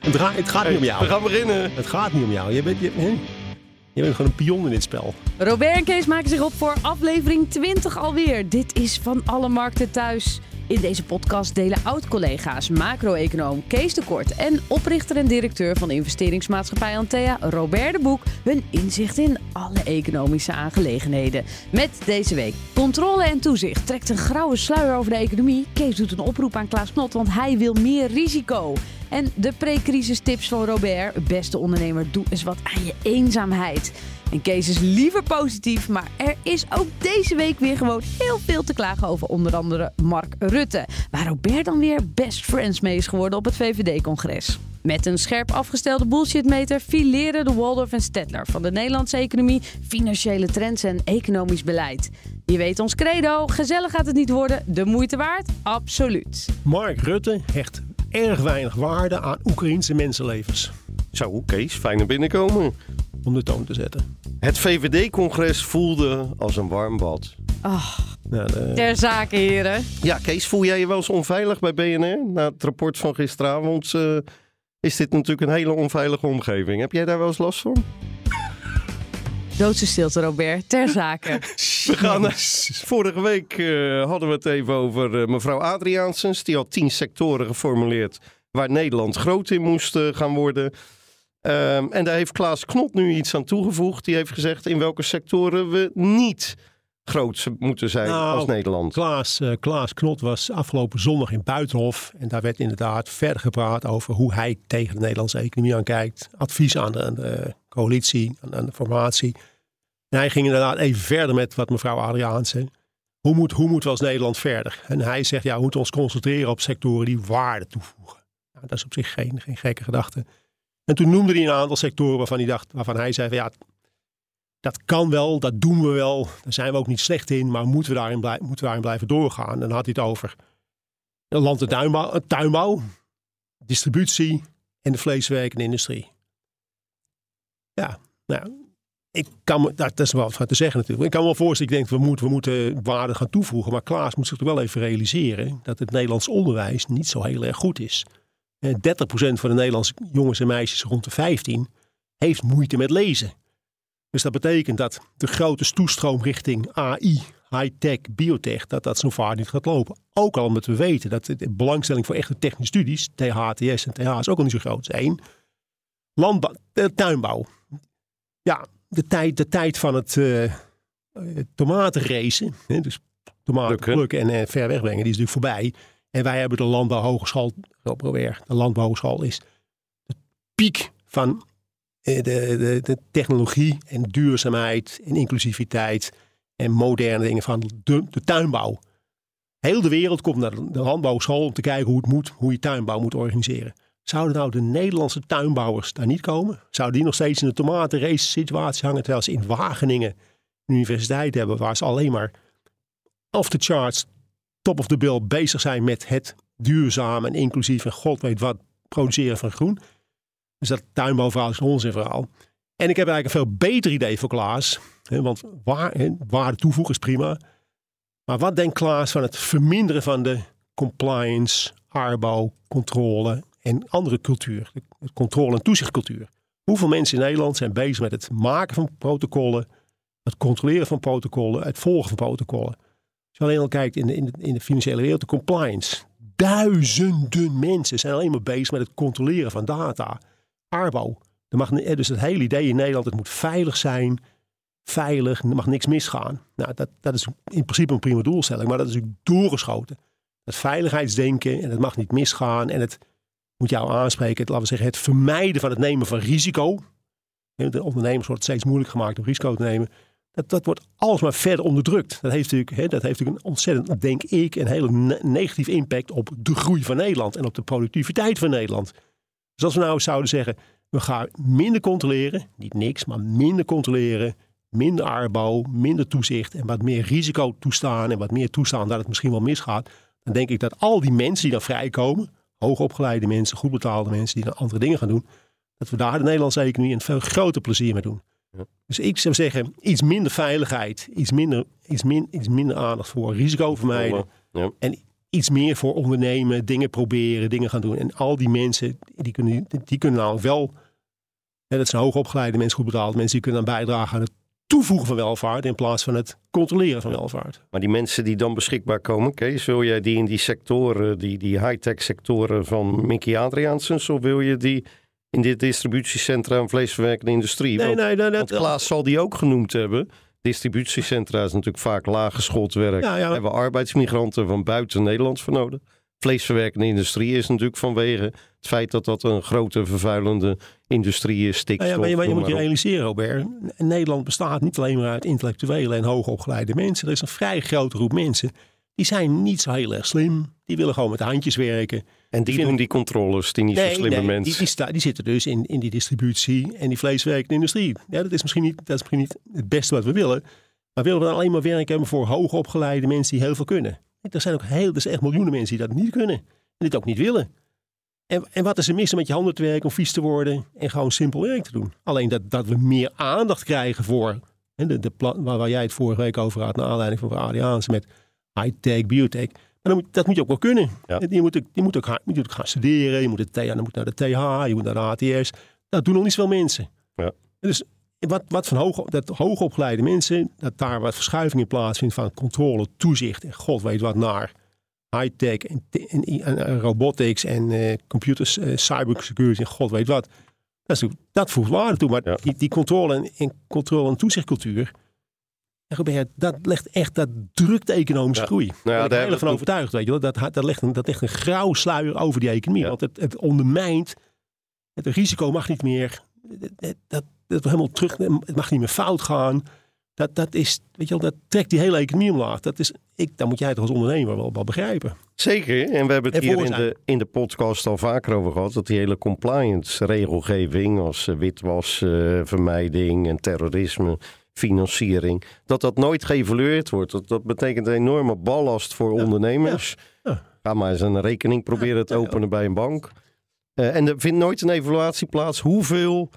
Het, gaat niet om jou. We gaan beginnen. Het gaat niet om jou. Je bent, je, hè? je bent gewoon een pion in dit spel. Robert en Kees maken zich op voor aflevering 20 alweer. Dit is van alle markten thuis. In deze podcast delen oud-collega's, macro-econoom Kees de Kort en oprichter en directeur van investeringsmaatschappij Antea, Robert de Boek, hun inzicht in alle economische aangelegenheden. Met deze week controle en toezicht trekt een grauwe sluier over de economie. Kees doet een oproep aan Klaas Knot, want hij wil meer risico. En de pre-crisistips van Robert. Beste ondernemer, doe eens wat aan je eenzaamheid. En Kees is liever positief, maar er is ook deze week weer gewoon heel veel te klagen over onder andere Mark Rutte. Waar Robert dan weer best friends mee is geworden op het VVD-congres. Met een scherp afgestelde bullshitmeter fileren de Waldorf en Stedtler van de Nederlandse economie, financiële trends en economisch beleid. Je weet ons credo, gezellig gaat het niet worden, de moeite waard? Absoluut. Mark Rutte hecht erg weinig waarde aan Oekraïnse mensenlevens. Zo, Kees, fijne binnenkomen. Om de toon te zetten. Het VVD-congres voelde als een warm bad. Nou, de- Ter zake, heren. Ja, Kees, voel jij je wel eens onveilig bij BNR? Na het rapport van gisteravond eh, is dit natuurlijk een hele onveilige omgeving. Heb jij daar wel eens last van? Doodse stilte, Robert. Ter zake. We gaan, vorige week eh, hadden we het even over eh, mevrouw Adriaansens. Die had tien sectoren geformuleerd waar Nederland groot in moest eh, gaan worden. Ehm, en daar heeft Klaas Knot nu iets aan toegevoegd. Die heeft gezegd in welke sectoren we niet groot moeten zijn Nou, als Nederland. Klaas, eh, Klaas Knot was afgelopen zondag in Buitenhof. En daar werd inderdaad verder gepraat over hoe hij tegen de Nederlandse economie aankijkt. Advies aan de, aan de coalitie, aan, aan de formatie. En hij ging inderdaad even verder met wat mevrouw Adriaanse. Hoe, moet, hoe moeten we als Nederland verder? En hij zegt, ja, we moeten ons concentreren op sectoren die waarde toevoegen. Nou, dat is op zich geen, geen gekke gedachte. En toen noemde hij een aantal sectoren waarvan hij, dacht, waarvan hij zei, van, ja, dat kan wel, dat doen we wel. Daar zijn we ook niet slecht in, maar moeten we daarin, blij- moeten we daarin blijven doorgaan? En dan had hij het over land- en tuinbouw, eh, tuinbouw, distributie en de vleeswerkende industrie. Ja, nou, ik kan me, dat is wel wat te zeggen natuurlijk. Ik kan me wel voorstellen, ik denk, we moeten, we moeten waarde gaan toevoegen. Maar Klaas moet zich toch wel even realiseren dat het Nederlands onderwijs niet zo heel erg goed is. Eh, 30% van de Nederlandse jongens en meisjes rond de 15 heeft moeite met lezen. Dus dat betekent dat de grote toestroom richting AI, high-tech, biotech, dat dat zo vaart niet gaat lopen. Ook al omdat we weten dat de belangstelling voor echte technische studies, THTS en TH is ook al niet zo groot. Één. Landbouw, eh, tuinbouw. Ja, de tijd, de tijd van het eh eh, tomatenracen, hè, dus tomaten Plukken. plukken en eh, ver wegbrengen, die is natuurlijk voorbij. En wij hebben de landbouwhogeschool, de landbouwhogeschool is de piek van de, de, de technologie en duurzaamheid en inclusiviteit en moderne dingen van de, de tuinbouw. Heel de wereld komt naar de landbouwschool om te kijken hoe het moet, hoe je tuinbouw moet organiseren. Zouden nou de Nederlandse tuinbouwers daar niet komen? Zouden die nog steeds in de tomatenrace situatie hangen terwijl ze in Wageningen een universiteit hebben waar ze alleen maar off the charts, top of the bill bezig zijn met het duurzaam en inclusief en god weet wat produceren van groen. Dus dat tuinbouwverhaal is een onzinverhaal. En ik heb eigenlijk een veel beter idee voor Klaas. Hè, want waar, hè, waarde toevoegen is prima. Maar wat denkt Klaas van het verminderen van de compliance, arbouw, controle en andere cultuur? De controle- en toezichtcultuur. Hoeveel mensen in Nederland zijn bezig met het maken van protocollen, het controleren van protocollen, het volgen van protocollen? Als je alleen al kijkt in de, in de, in de financiële wereld, de compliance. Duizenden mensen zijn alleen maar bezig met het controleren van data. Arbouw. Er mag, ni- dus het hele idee in Nederland, het moet veilig zijn, veilig, er mag niks misgaan. Nou, dat, dat is in principe een prima doelstelling, maar dat is natuurlijk doorgeschoten. Het veiligheidsdenken en het mag niet misgaan en het moet jou aanspreken, het, laten we zeggen, het vermijden van het nemen van risico. De ondernemers wordt steeds moeilijk gemaakt om risico te nemen. Dat, dat wordt alsmaar verder onderdrukt. Dat heeft natuurlijk, hè, dat heeft natuurlijk een ontzettend, denk ik, een hele ne- negatieve impact op de groei van Nederland en op de productiviteit van Nederland. Dus als we nou zouden zeggen, We gaan minder controleren, niet niks, maar minder controleren. Minder arbouw, minder toezicht en wat meer risico toestaan en wat meer toestaan dat het misschien wel misgaat. Dan denk ik dat al die mensen die dan vrijkomen, hoogopgeleide mensen, goed betaalde mensen die dan andere dingen gaan doen, dat we daar de Nederlandse economie een veel groter plezier mee doen. Ja. Dus ik zou zeggen, iets minder veiligheid, iets minder, iets, min, iets minder aandacht voor risico vermijden. Ja. En iets meer voor ondernemen, dingen proberen, dingen gaan doen. En al die mensen, die kunnen, die kunnen nou wel, hè, dat zijn hoogopgeleide mensen, goed betaalde mensen, die kunnen dan bijdragen aan het toevoegen van welvaart in plaats van het controleren van welvaart. Maar die mensen die dan beschikbaar komen, Kees, wil jij die in die sectoren, die, die high-tech sectoren van Mickey Adriaansens, of wil je die in dit distributiecentra en vleesverwerkende industrie? Nee, want, nee, nee, want Klaas zal die ook genoemd hebben. Distributiecentra is natuurlijk vaak laaggeschoold werk. Ja, ja. Hebben we arbeidsmigranten van buiten Nederland voor nodig. Vleesverwerkende industrie is natuurlijk vanwege het feit dat dat een grote vervuilende industrie is. Stikstof, Nou ja, maar je, maar je noem moet je realiseren, Robert. Nederland bestaat niet alleen maar uit intellectuele en hoogopgeleide mensen. Er is een vrij grote groep mensen. Die zijn niet zo heel erg slim. Die willen gewoon met de handjes werken. En die vind- doen die controles, die niet zo slimme nee, mensen. Die, die, sta- die zitten dus in, in die distributie en die vleeswerkende industrie. Ja, dat is misschien niet, dat is misschien niet het beste wat we willen. Maar willen we dan alleen maar werk hebben voor hoogopgeleide mensen die heel veel kunnen? Er zijn ook heel, er zijn echt miljoenen mensen die dat niet kunnen. En dit ook niet willen. En, en wat is er mis om met je handen te werken, om vies te worden en gewoon simpel werk te doen? Alleen dat, dat we meer aandacht krijgen voor hè, de, de pla- waar, waar jij het vorige week over had, naar aanleiding van mevrouw Adriaanse met high-tech, biotech. Maar dan moet, dat moet je ook wel kunnen. Ja. Je, moet, ook- je, moet ook gaan, je moet ook gaan studeren, je moet, TH je moet naar de TH, je moet naar de ATS. Dat doen nog niet zoveel mensen. Ja. Dus wat, wat van hoog, dat hoogopgeleide mensen, dat daar wat verschuiving in plaatsvindt van controle, toezicht en god weet wat naar high-tech en, en, en, en robotics en eh, computers, eh, cybersecurity en god weet wat. Dat, is, dat voegt waarde toe. Maar Ja. die, die controle en, en controle en toezichtcultuur, dat legt echt, dat drukt de economische Ja. groei. Nou ja, Daar ben ik heel van we overtuigd. Weet je wel. Dat, dat, legt een, dat legt een grauw sluier over die economie. Want het, het ondermijnt, het risico mag niet meer, dat, dat, dat helemaal terug, het mag niet meer fout gaan. Dat, dat, is, weet je wel, dat trekt die hele economie omlaag. Dat is, ik, dan moet jij het als ondernemer wel, wel begrijpen. Zeker, en we hebben het En hier in de, in de podcast al vaker over gehad, dat die hele compliance regelgeving als eh, witwasvermijding en terrorisme, financiering, dat dat nooit geëvalueerd wordt. Dat, dat betekent een enorme ballast voor ondernemers. Ja. Ga maar eens een rekening proberen te openen bij een bank. Eh, en er vindt nooit een evaluatie plaats. Hoeveel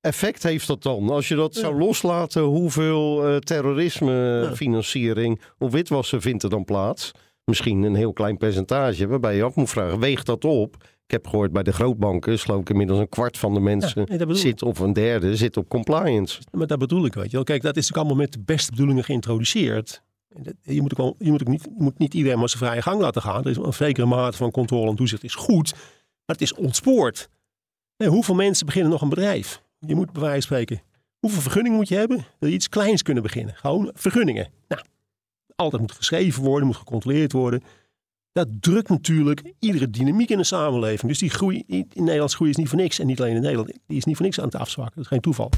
effect heeft dat dan? Als je dat Ja. zou loslaten, hoeveel eh, terrorisme, Ja. financiering of witwassen vindt er dan plaats? Misschien een heel klein percentage waarbij je af moet vragen, weegt dat op? Ik heb gehoord bij de grootbanken, is geloof ik inmiddels een kwart van de mensen nee, zit of een derde zit op compliance. Maar dat bedoel ik, weet je wel. Kijk, dat is natuurlijk allemaal met de beste bedoelingen geïntroduceerd. Je moet, ook wel, je moet, ook niet, je moet niet iedereen maar zijn vrije gang laten gaan. Er is een zekere mate van controle en toezicht is goed, maar het is ontspoord. Nee, hoeveel mensen beginnen nog een bedrijf? Je moet bij wijze van spreken, hoeveel vergunningen moet je hebben? Wil je iets kleins kunnen beginnen? Gewoon vergunningen. Nou, altijd moet geschreven worden, moet gecontroleerd worden. Dat drukt natuurlijk iedere dynamiek in de samenleving. Dus die groei in Nederlands groei is niet voor niks. En niet alleen in Nederland, die is niet voor niks aan het afzwakken. Dat is geen toeval.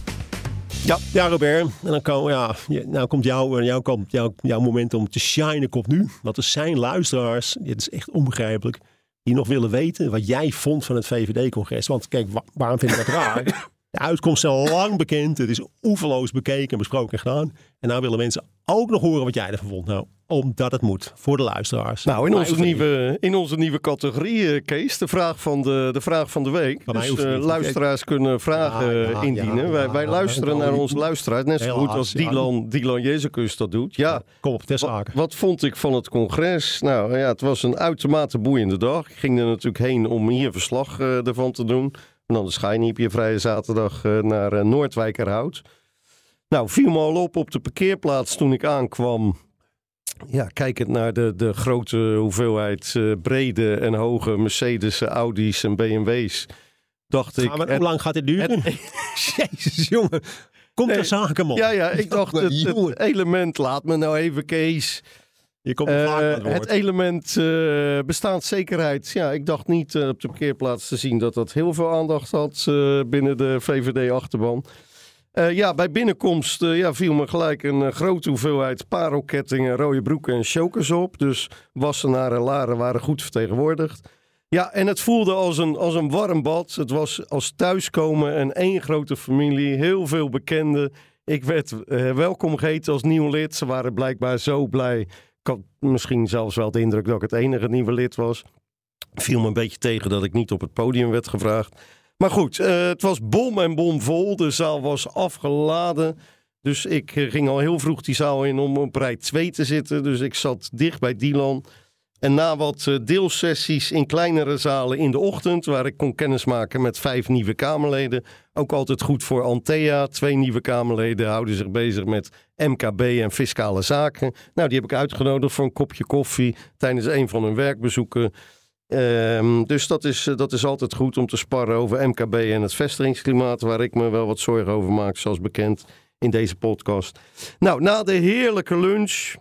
Ja. Ja, Robert. En dan kan, ja, nou komt jouw, jouw, jouw, jouw moment om te shinen komt nu. Want er zijn luisteraars, dit is echt onbegrijpelijk, die nog willen weten wat jij vond van het VVD-congres. Want kijk, wa- waarom vind ik dat raar? De uitkomsten zijn lang bekend. Het is oeverloos bekeken, besproken en gedaan. En nou willen mensen ook nog horen wat jij ervan vond. Nou, omdat het moet. Voor de luisteraars. Nou, in onze, nieuwe, in onze nieuwe categorie, eh, Kees, de vraag van de, de, vraag van de week. Van Dus eh, luisteraars kunnen vragen Ja, eh, ja, indienen. ja, wij, wij luisteren naar onze luisteraars, net zo goed als. Dylan, Dylan Jezekus dat doet. Ja, Kom op, ter Wat, wat vond ik van het congres? Nou ja, het was een uitermate boeiende dag. Ik ging er natuurlijk heen om hier verslag ervan te doen. En dan ga je niet op je vrije zaterdag eh, naar eh, Noordwijkerhout. Nou, viel me al op op de parkeerplaats toen ik aankwam. Ja, kijkend naar de, de grote hoeveelheid eh, brede en hoge Mercedes, Audi's en BMW's. Dacht ik... Gaan we- het- hoe lang gaat dit duren? Jezus, jongen. Komt Nee. ter zake, man. ja, ja, ik dacht het element, laat me nou even Kees. Je komt Eh, het het element eh, bestaanszekerheid. Ja, ik dacht niet eh, op de parkeerplaats te zien dat dat heel veel aandacht had binnen de VVD-achterban. Ja, bij binnenkomst ja, viel me gelijk een grote hoeveelheid parelkettingen, rode broeken en chokers op. Dus Wassenaar en Laren waren goed vertegenwoordigd. Ja, en het voelde als een, als een warm bad. Het was als thuiskomen en één grote familie, heel veel bekenden. Ik werd welkom geheten als nieuw lid. Ze waren blijkbaar zo blij. Ik had misschien zelfs wel de indruk dat ik het enige nieuwe lid was. Viel me een beetje tegen dat ik niet op het podium werd gevraagd. Maar goed, eh, het was bom en bom vol. De zaal was afgeladen. Dus ik eh, ging al heel vroeg die zaal in om op rij 2 te zitten. Dus ik zat dicht bij Dylan. En na wat eh, deelsessies in kleinere zalen in de ochtend, waar ik kon kennismaken met vijf nieuwe Kamerleden. Ook altijd goed voor Antea. Twee nieuwe Kamerleden houden zich bezig met MKB en fiscale zaken. Nou, die heb ik uitgenodigd voor een kopje koffie tijdens een van hun werkbezoeken. Ehm, dus dat is, eh, dat is altijd goed om te sparren over MKB en het vestigingsklimaat, waar ik me wel wat zorgen over maak, zoals bekend in deze podcast. Nou, na de heerlijke lunch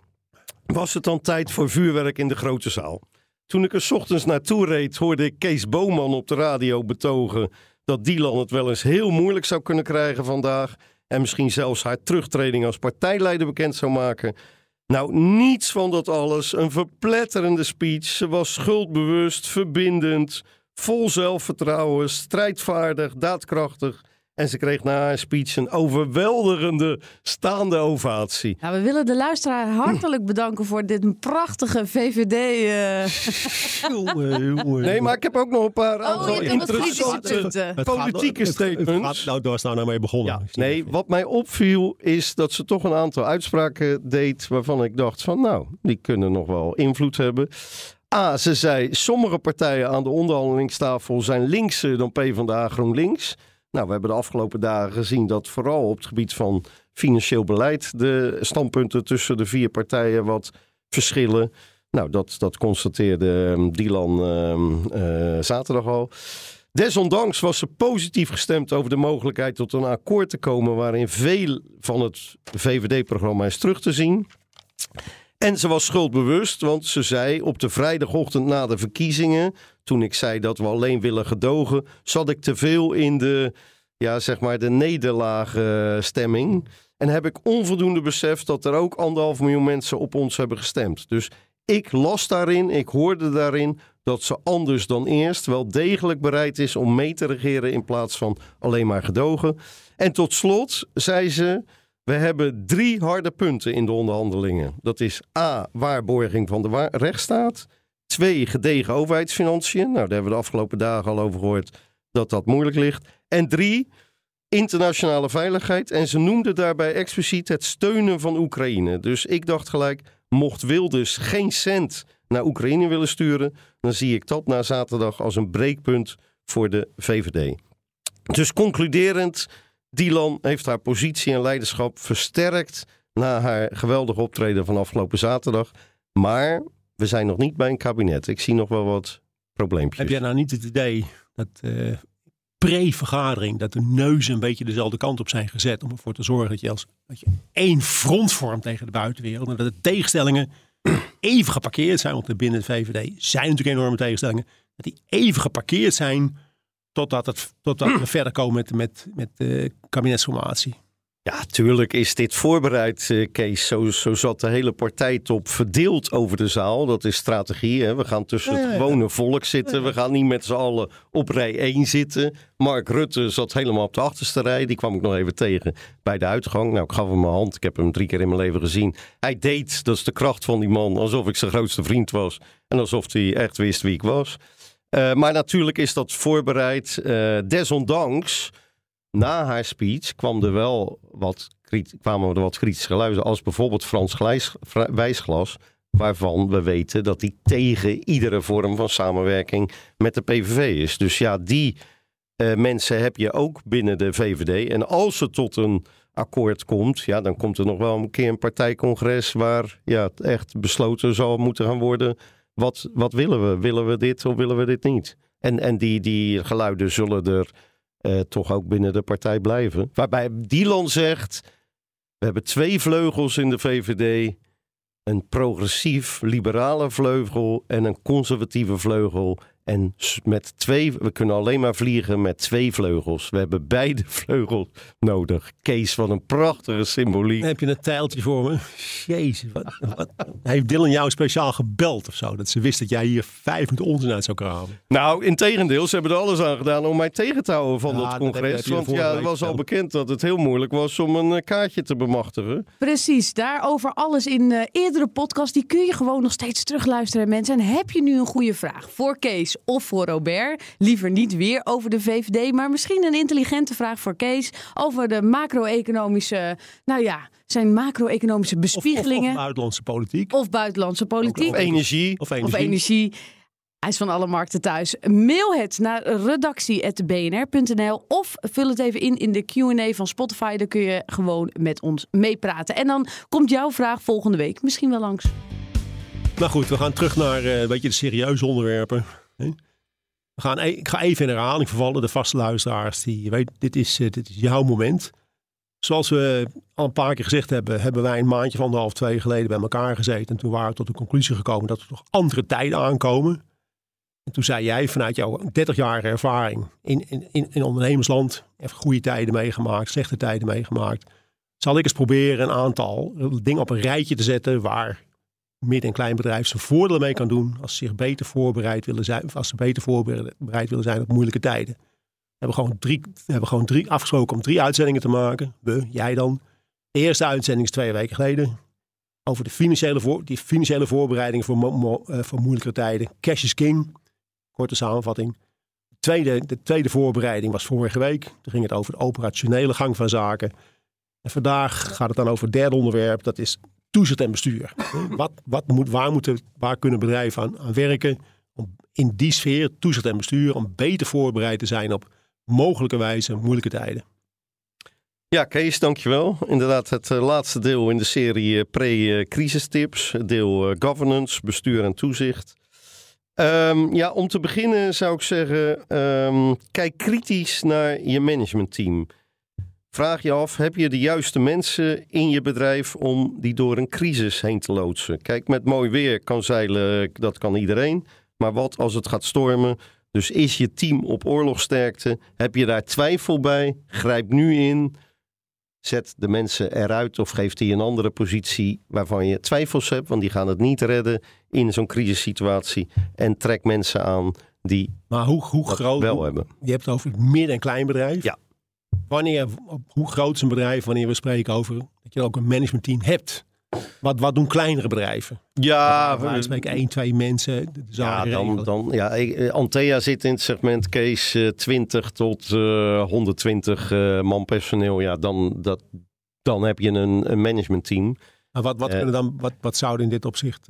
was het dan tijd voor vuurwerk in de grote zaal. Toen ik er ochtends naartoe reed, hoorde ik Kees Boman op de radio betogen dat Dylan het wel eens heel moeilijk zou kunnen krijgen vandaag. En misschien zelfs haar terugtreding als partijleider bekend zou maken. Nou, niets van dat alles. Een verpletterende speech. Ze was schuldbewust, verbindend, vol zelfvertrouwen, strijdvaardig, daadkrachtig. En ze kreeg na haar speech een overweldigende staande ovatie. Nou, we willen de luisteraar hartelijk bedanken voor dit prachtige VVD. eh Jongen, jongen. Nee, maar ik heb ook nog een paar Oh, aantal interessante politieke het- het- het statements. gaat- nou, daar is nou nou mee begonnen. Ja, nee, wat mij opviel is dat ze toch een aantal uitspraken deed waarvan ik dacht van nou, die kunnen nog wel invloed hebben. A, ze zei sommige partijen aan de onderhandelingstafel zijn linkser dan PvdA GroenLinks. Nou, we hebben de afgelopen dagen gezien dat vooral op het gebied van financieel beleid de standpunten tussen de vier partijen wat verschillen. Nou, dat, dat constateerde ehm, Dylan ehm, eh, zaterdag al. Desondanks was ze positief gestemd over de mogelijkheid tot een akkoord te komen waarin veel van het VVD-programma is terug te zien. En ze was schuldbewust, want ze zei op de vrijdagochtend na de verkiezingen, toen ik zei dat we alleen willen gedogen, zat ik te veel in de, ja, zeg maar, de nederlaagstemming. En heb ik onvoldoende beseft dat er ook anderhalf miljoen mensen op ons hebben gestemd. Dus ik las daarin, ik hoorde daarin dat ze anders dan eerst wel degelijk bereid is om mee te regeren in plaats van alleen maar gedogen. En tot slot zei ze: We hebben drie harde punten in de onderhandelingen. Dat is A. Waarborging van de wa- rechtsstaat. Twee. Gedegen overheidsfinanciën. Nou, daar hebben we de afgelopen dagen al over gehoord dat dat moeilijk ligt. En drie. Internationale veiligheid. En ze noemde daarbij expliciet het steunen van Oekraïne. Dus ik dacht gelijk: mocht Wilders geen cent naar Oekraïne willen sturen, dan zie ik dat na zaterdag als een breekpunt voor de VVD. Dus concluderend, Dylan heeft haar positie en leiderschap versterkt na haar geweldige optreden van afgelopen zaterdag. Maar we zijn nog niet bij een kabinet. Ik zie nog wel wat probleempjes. Heb jij nou niet het idee dat eh, pre-vergadering, dat de neuzen een beetje dezelfde kant op zijn gezet om ervoor te zorgen dat je, als, dat je één front vormt tegen de buitenwereld en dat de tegenstellingen even geparkeerd zijn, want er binnen de VVD zijn natuurlijk enorme tegenstellingen, dat die even geparkeerd zijn totdat, het, totdat we verder komen met, met, met de kabinetsformatie. Ja, tuurlijk is dit voorbereid, eh, Kees. Zo, zo zat de hele partijtop verdeeld over de zaal. Dat is strategie. Hè? We gaan tussen Ja, ja, het gewone volk zitten. We gaan niet met z'n allen op rij 1 zitten. Mark Rutte zat helemaal op de achterste rij. Die kwam ik nog even tegen bij de uitgang. Nou, ik gaf hem mijn hand. Ik heb hem drie keer in mijn leven gezien. Hij deed, dat is de kracht van die man, alsof ik zijn grootste vriend was. En alsof hij echt wist wie ik was. Eh, maar natuurlijk is dat voorbereid. Eh, desondanks na haar speech kwam er wel wat, kwamen er wat kritische geluiden. Als bijvoorbeeld Frans Glijs- Wijsglas. Waarvan we weten dat hij tegen iedere vorm van samenwerking met de PVV is. Dus ja, die eh, mensen heb je ook binnen de VVD. En als het tot een akkoord komt, ja, dan komt er nog wel een keer een partijcongres waar ja, echt besloten zal moeten gaan worden. Wat, wat willen we? Willen we dit of willen we dit niet? En, en die, die geluiden zullen er eh, toch ook binnen de partij blijven. Waarbij Dylan zegt: We hebben twee vleugels in de VVD. Een progressief liberale vleugel en een conservatieve vleugel. En met twee, we kunnen alleen maar vliegen met twee vleugels. We hebben beide vleugels nodig. Kees, wat een prachtige symboliek. Dan heb je een tijltje voor me. Jezus, wat, wat. Heeft Dylan jou speciaal gebeld of zo? Dat ze wist dat jij hier vijf minuten onzin uit zou kramen. Nou, in tegendeel, ze hebben er alles aan gedaan om mij tegen te houden van Ja, dat congres. want ja, het was al bekend dat het heel moeilijk was om een eh, kaartje te bemachtigen. Precies, daarover alles in eh, eerdere podcast. Die kun je gewoon nog steeds terugluisteren, mensen. En heb je nu een goede vraag voor Kees of voor Robert? Liever niet weer over de VVD, maar misschien een intelligente vraag voor Kees over de macro-economische, nou ja, zijn macro-economische Of, of, bespiegelingen of of, buitenlandse politiek. buitenlandse politiek. Of energie. Of Of energie. energie. Hij is van alle markten thuis. Mail het naar redactie.bnr.nl of vul het even in in de Q&A van Spotify. Dan kun je gewoon met ons meepraten. En dan komt jouw vraag volgende week misschien wel langs. Nou goed, we gaan terug naar eh, een beetje de serieuze onderwerpen. We gaan, e- ik ga even in herhaling vervallen. De vaste luisteraars, die weet, dit is, eh, dit is jouw moment. Zoals we al een paar keer gezegd hebben, hebben wij een maandje van anderhalf, twee geleden bij elkaar gezeten. En toen waren we tot de conclusie gekomen dat er toch andere tijden aankomen. En toen zei jij vanuit jouw 30-jarige ervaring in, in, in, in ondernemersland, even goede tijden meegemaakt, slechte tijden meegemaakt. Zal ik eens proberen een aantal dingen op een rijtje te zetten waar midden- en kleinbedrijf zijn voordelen mee kan doen als ze zich beter voorbereid willen zijn, als ze beter voorbereid willen zijn op moeilijke tijden. We hebben gewoon drie, we hebben gewoon drie afgesproken om drie uitzendingen te maken. We, jij dan. De eerste uitzending is twee weken geleden. Over de financiële, voor, die financiële voorbereidingen voor, eh, voor moeilijke tijden. Cash is king. Korte samenvatting. De tweede, de tweede voorbereiding was vorige week. Toen ging het over de operationele gang van zaken. En vandaag gaat het dan over het derde onderwerp. Dat is toezicht en bestuur. Wat, wat moet, waar, moeten, waar kunnen bedrijven aan, aan werken om in die sfeer, toezicht en bestuur, om beter voorbereid te zijn op mogelijke wijze moeilijke tijden. Ja, Kees, dankjewel. Inderdaad, het eh, laatste deel in de serie eh, pre-crisistips. Deel eh, governance, bestuur en toezicht. Ehm, ja, om te beginnen zou ik zeggen, ehm, kijk kritisch naar je managementteam. Vraag je af, heb je de juiste mensen in je bedrijf om die door een crisis heen te loodsen? Kijk, met mooi weer kan zeilen, dat kan iedereen. Maar wat als het gaat stormen? Dus is je team op oorlogsterkte? Heb je daar twijfel bij? Grijp nu in. Zet de mensen eruit of geef die een andere positie waarvan je twijfels hebt, want die gaan het niet redden in zo'n crisissituatie. En trek mensen aan die Maar hoe, hoe groot, wel hebben. je hebt het over midden- en kleinbedrijf. Ja. Wanneer, hoe groot is een bedrijf wanneer we spreken over dat je ook een managementteam hebt? Wat, wat doen kleinere bedrijven? Ja, Waar we spreken één, twee mensen. ja, dan, dan, ja, eh, Antea zit in het segment case eh, 20 tot eh, 120 eh, man personeel. Ja, dan, dat, dan heb je een, een managementteam. Maar wat, wat, kunnen dan, wat, wat zouden in dit opzicht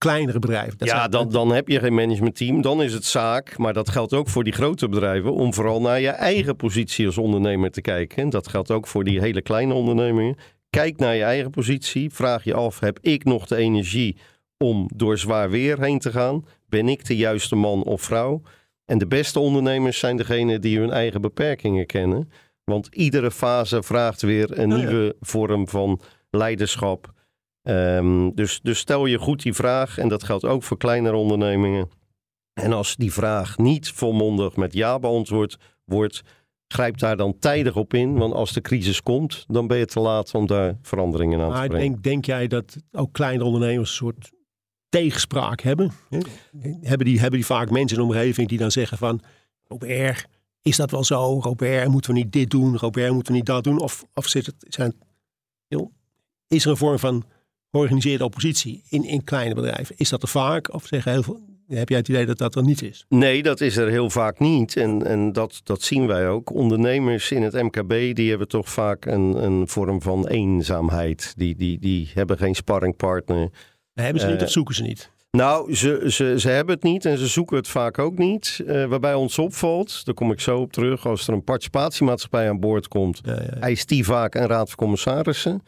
kleinere bedrijven? Dat ja, dan, dan heb je geen managementteam. Dan is het zaak, maar dat geldt ook voor die grote bedrijven, om vooral naar je eigen positie als ondernemer te kijken. En dat geldt ook voor die hele kleine ondernemingen. Kijk naar je eigen positie. Vraag je af, heb ik nog de energie om door zwaar weer heen te gaan? Ben ik de juiste man of vrouw? En de beste ondernemers zijn degenen die hun eigen beperkingen kennen. Want iedere fase vraagt weer een Oh ja. nieuwe vorm van leiderschap. Ehm, dus, dus stel je goed die vraag, en dat geldt ook voor kleinere ondernemingen. En als die vraag niet volmondig met ja beantwoord wordt, grijp daar dan tijdig op in. Want als de crisis komt, dan ben je te laat om daar veranderingen aan te brengen. denk, denk jij dat ook kleinere ondernemers een soort tegenspraak hebben? Hè? Hebben, die, hebben die vaak mensen in de omgeving die dan zeggen van... Robert, is dat wel zo? Robert, moeten we niet dit doen? Robert, moeten we niet dat doen? Of, of zit het, zijn, is er een vorm van georganiseerde oppositie in, in kleine bedrijven? Is dat er vaak? Of zeggen heel veel, heb jij het idee dat dat er niet is? Nee, dat is er heel vaak niet. En, en dat, dat zien wij ook. Ondernemers in het MKB die hebben toch vaak een, een vorm van eenzaamheid. Die, die, die hebben geen sparringpartner. Hebben ze niet Eh, of zoeken ze niet? Nou, ze, ze, ze hebben het niet en ze zoeken het vaak ook niet. Eh, waarbij ons opvalt, daar kom ik zo op terug, als er een participatiemaatschappij aan boord komt, Ja, ja, ja. eist die vaak een raad van commissarissen.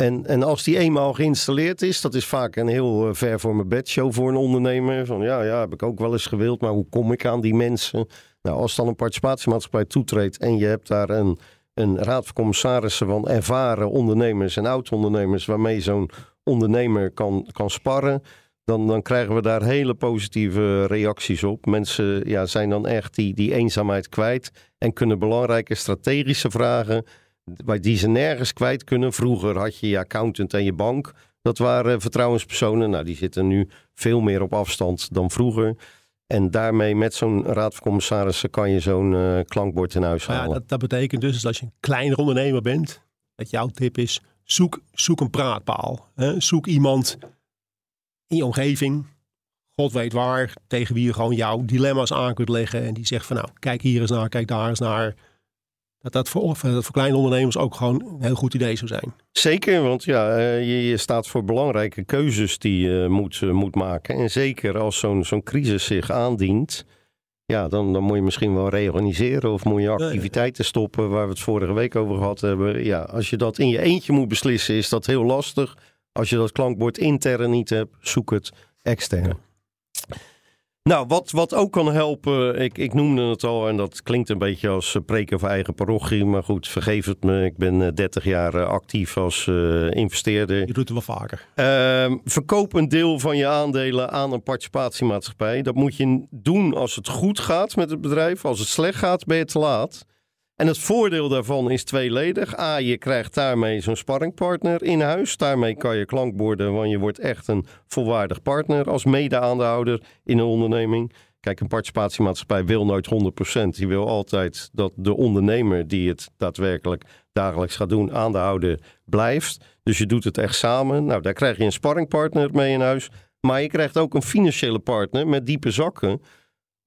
En, en als die eenmaal geïnstalleerd is, dat is vaak een heel eh, ver voor mijn bedshow voor een ondernemer. Van ja, ja, heb ik ook wel eens gewild, maar hoe kom ik aan die mensen? Nou, als dan een participatiemaatschappij toetreedt en je hebt daar een, een raad van commissarissen van ervaren ondernemers en oud-ondernemers waarmee zo'n ondernemer kan, kan sparren, dan, dan krijgen we daar hele positieve reacties op. Mensen ja, zijn dan echt die, die eenzaamheid kwijt en kunnen belangrijke strategische vragen, die ze nergens kwijt kunnen. Vroeger had je je accountant en je bank. Dat waren vertrouwenspersonen. Nou, die zitten nu veel meer op afstand dan vroeger. En daarmee met zo'n raad van commissarissen kan je zo'n uh, klankbord in huis halen. ja, dat, dat betekent dus dat als je een kleiner ondernemer bent, dat jouw tip is, zoek, zoek een praatpaal. Hè? Zoek iemand in je omgeving, god weet waar, tegen wie je gewoon jouw dilemma's aan kunt leggen. En die zegt van nou, kijk hier eens naar, kijk daar eens naar. Dat dat voor, dat voor kleine ondernemers ook gewoon een heel goed idee zou zijn. Zeker, want ja, eh, je, je staat voor belangrijke keuzes die je moet, eh, moet maken. En zeker als zo'n zo'n crisis zich aandient, ja, dan, dan moet je misschien wel reorganiseren of moet je activiteiten stoppen waar we het vorige week over gehad hebben. Ja, als je dat in je eentje moet beslissen, is dat heel lastig. Als je dat klankbord intern niet hebt, zoek het extern. Nou, wat, wat ook kan helpen, ik, ik noemde het al en dat klinkt een beetje als eh, preken voor eigen parochie. Maar goed, vergeef het me, ik ben eh, 30 jaar eh, actief als eh, investeerder. Je doet het wel vaker. Ehm, verkoop een deel van je aandelen aan een participatiemaatschappij. Dat moet je doen als het goed gaat met het bedrijf. Als het slecht gaat, ben je te laat. En het voordeel daarvan is tweeledig. A, je krijgt daarmee zo'n sparringpartner in huis. Daarmee kan je klankborden, want je wordt echt een volwaardig partner als mede-aandeelhouder in een onderneming. Kijk, een participatiemaatschappij wil nooit 100%. Die wil altijd dat de ondernemer die het daadwerkelijk dagelijks gaat doen, aandeelhouder blijft. Dus je doet het echt samen. Nou, daar krijg je een sparringpartner mee in huis. Maar je krijgt ook een financiële partner met diepe zakken.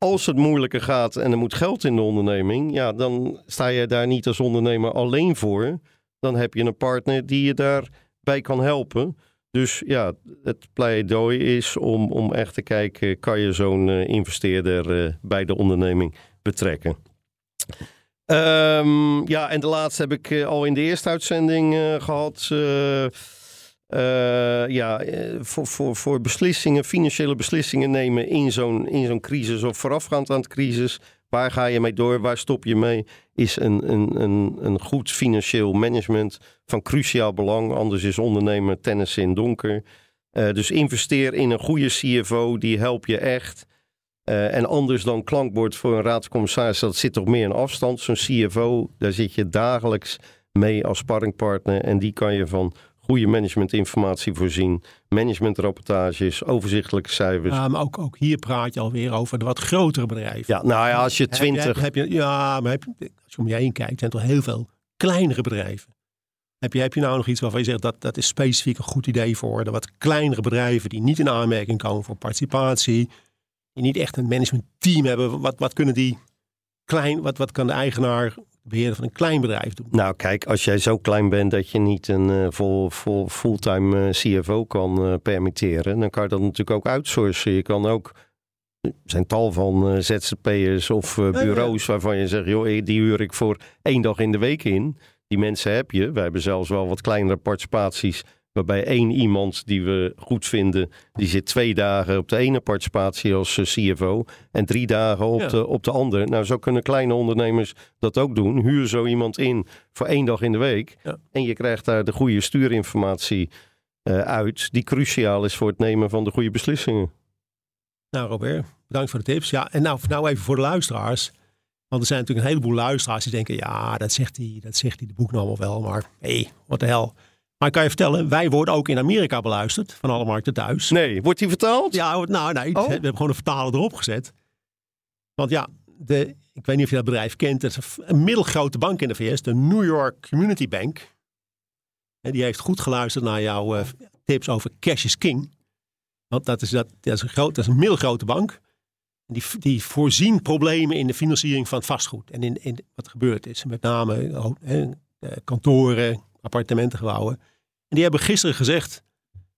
Als het moeilijker gaat en er moet geld in de onderneming, ja, dan sta je daar niet als ondernemer alleen voor. Dan heb je een partner die je daarbij kan helpen. Dus ja, het pleidooi is om, om echt te kijken, kan je zo'n eh, investeerder eh, bij de onderneming betrekken. Ehm, ja, en de laatste heb ik eh, al in de eerste uitzending eh, gehad. Eh, ja, eh, voor, voor, voor beslissingen, financiële beslissingen nemen in zo'n, in zo'n crisis of voorafgaand aan de crisis. Waar ga je mee door? Waar stop je mee? Is een, een, een, een goed financieel management van cruciaal belang. Anders is ondernemen tennis in donker. Eh, dus investeer in een goede CFO, die helpt je echt. En anders dan klankbord voor een raad van commissarissen, dat zit toch meer in afstand. Zo'n CFO, daar zit je dagelijks mee als sparringpartner. En die kan je van goede managementinformatie voorzien. Managementrapportages, overzichtelijke cijfers. Ja, maar ook, ook hier praat je alweer over de wat grotere bedrijven. Ja, nou ja, als je Heb twintig... Heb, je, ja, maar heb je, als je om je heen kijkt, zijn er toch heel veel kleinere bedrijven. Heb je, heb je nou nog iets waarvan je zegt dat dat is specifiek een goed idee voor de wat kleinere bedrijven die niet in aanmerking komen voor participatie, die niet echt een managementteam hebben? Wat, wat kunnen die klein, wat, wat kan de eigenaar, beheerder van een klein bedrijf doen? Nou, kijk, als jij zo klein bent dat je niet een eh, vol, vol, fulltime eh, CFO kan eh, permitteren, dan kan je dat natuurlijk ook outsourcen. Je kan ook. Er zijn tal van ZZP'ers of ja. bureaus waarvan je zegt, joh, die huur ik voor één dag in de week in. Die mensen heb je. Wij hebben zelfs wel wat kleinere participaties. Waarbij één iemand die we goed vinden, die zit twee dagen op de ene participatie als eh, CFO. En drie dagen op, Ja. de, op de andere. Nou, zo kunnen kleine ondernemers dat ook doen. Huur zo iemand in voor één dag in de week. Ja. En je krijgt daar de goede stuurinformatie eh, uit. Die cruciaal is voor het nemen van de goede beslissingen. Nou, Robert, bedankt voor de tips. Ja, en nou, nou even voor de luisteraars. Want er zijn natuurlijk een heleboel luisteraars die denken: ja, dat zegt hij, dat zegt hij de boek allemaal wel, maar hé, hey, wat de hel. Maar ik kan je vertellen, wij worden ook in Amerika beluisterd, van alle markten thuis. Nee, wordt die vertaald? Ja, nou nee, Oh. we hebben gewoon een vertaler erop gezet. Want ja, de, ik weet niet of je dat bedrijf kent. Het is een- middelgrote bank in de VS, de New York Community Bank. En die heeft goed geluisterd naar jouw eh, tips over cash is king. Want dat is, dat, dat is, een, groot, dat is een middelgrote bank. Die, die voorzien problemen in de financiering van vastgoed. En in, in wat er gebeurd is. Met name eh, eh, kantoren, appartementengebouwen. En die hebben gisteren gezegd...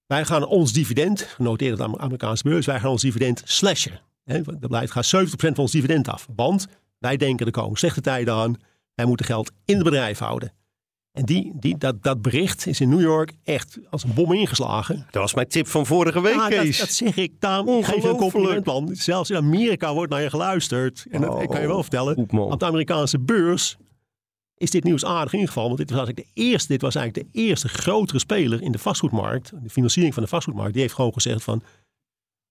Wij gaan ons dividend, genoteerd op de Amerikaanse beurs, wij gaan ons dividend slashen. Er blijft gaat 70% van ons dividend af. Want wij denken er komen slechte tijden aan. Wij moeten geld in het bedrijf houden. En die, die, dat, dat bericht is in New York echt als een bom ingeslagen. Dat was mijn tip van vorige week, Ja, dat, Kees. dat zeg ik. Daarom geef een complimentplan. Zelfs in Amerika wordt naar je geluisterd. En dat, ik kan je wel vertellen, Goed, man. op de Amerikaanse beurs is dit nieuws aardig ingevallen. Want dit was eigenlijk de eerste, dit was eigenlijk de eerste grotere speler in de vastgoedmarkt. De financiering van de vastgoedmarkt. Die heeft gewoon gezegd van,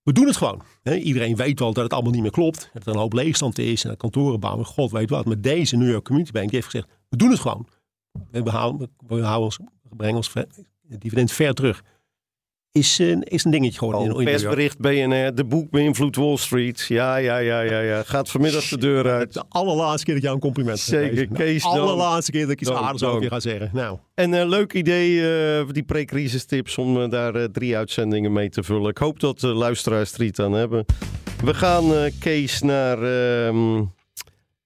We doen het gewoon. Iedereen weet wel dat het allemaal niet meer klopt. Dat er een hoop leegstand is en dat kantoren bouwen. God weet wat. Maar deze New York Community Bank heeft gezegd, we doen het gewoon. We, houden, we, brengen ons dividend ver terug is, uh, is een dingetje geworden. Oh, persbericht BNR, de boek beïnvloedt Wall Street. Ja, ja, ja, ja, ja. Gaat vanmiddag de deur uit. De allerlaatste keer dat ik jou een compliment Zeker, Kees. De allerlaatste keer dat ik iets aardigs over je ga zeggen. Nou. En een uh, leuk idee, uh, die pre-crisis tips, om daar drie uitzendingen mee te vullen. Ik hoop dat de luisteraars er iets aan hebben. We gaan, Kees, naar ehm,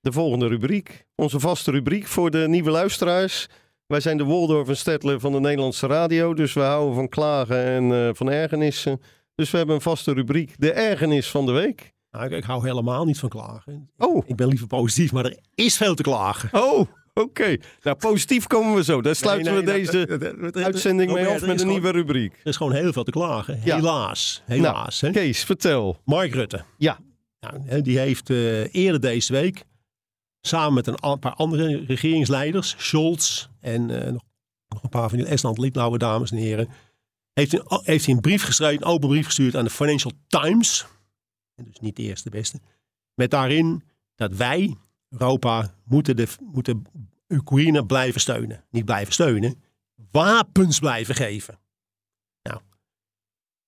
de volgende rubriek. Onze vaste rubriek voor de nieuwe luisteraars. Wij zijn de Waldorf en Stedtler van de Nederlandse radio. Dus we houden van klagen en uh, van ergernissen. Dus we hebben een vaste rubriek. De ergernis van de week. Nou, ik, ik, hou helemaal niet van klagen. Oh. Ik ben liever positief, maar er is veel te klagen. Oh, oké. Okay. Nou, positief komen we zo. Daar sluiten nee, nee, we deze dat, dat, dat, uitzending mee af met een gewoon, nieuwe rubriek. Er is gewoon heel veel te klagen. Ja. Helaas. Helaas. Nou, Kees, vertel. Mark Rutte. Ja. Nou, die heeft uh, eerder deze week samen met een paar andere regeringsleiders, Scholz en uh, nog, een paar van die Estland Litouwen dames en heren, heeft een, heeft hij een brief geschreven, een open brief gestuurd aan de Financial Times. En dus niet de eerste beste. Met daarin dat wij, Europa, moeten, de, moeten Oekraïne blijven steunen. Niet blijven steunen, wapens blijven geven.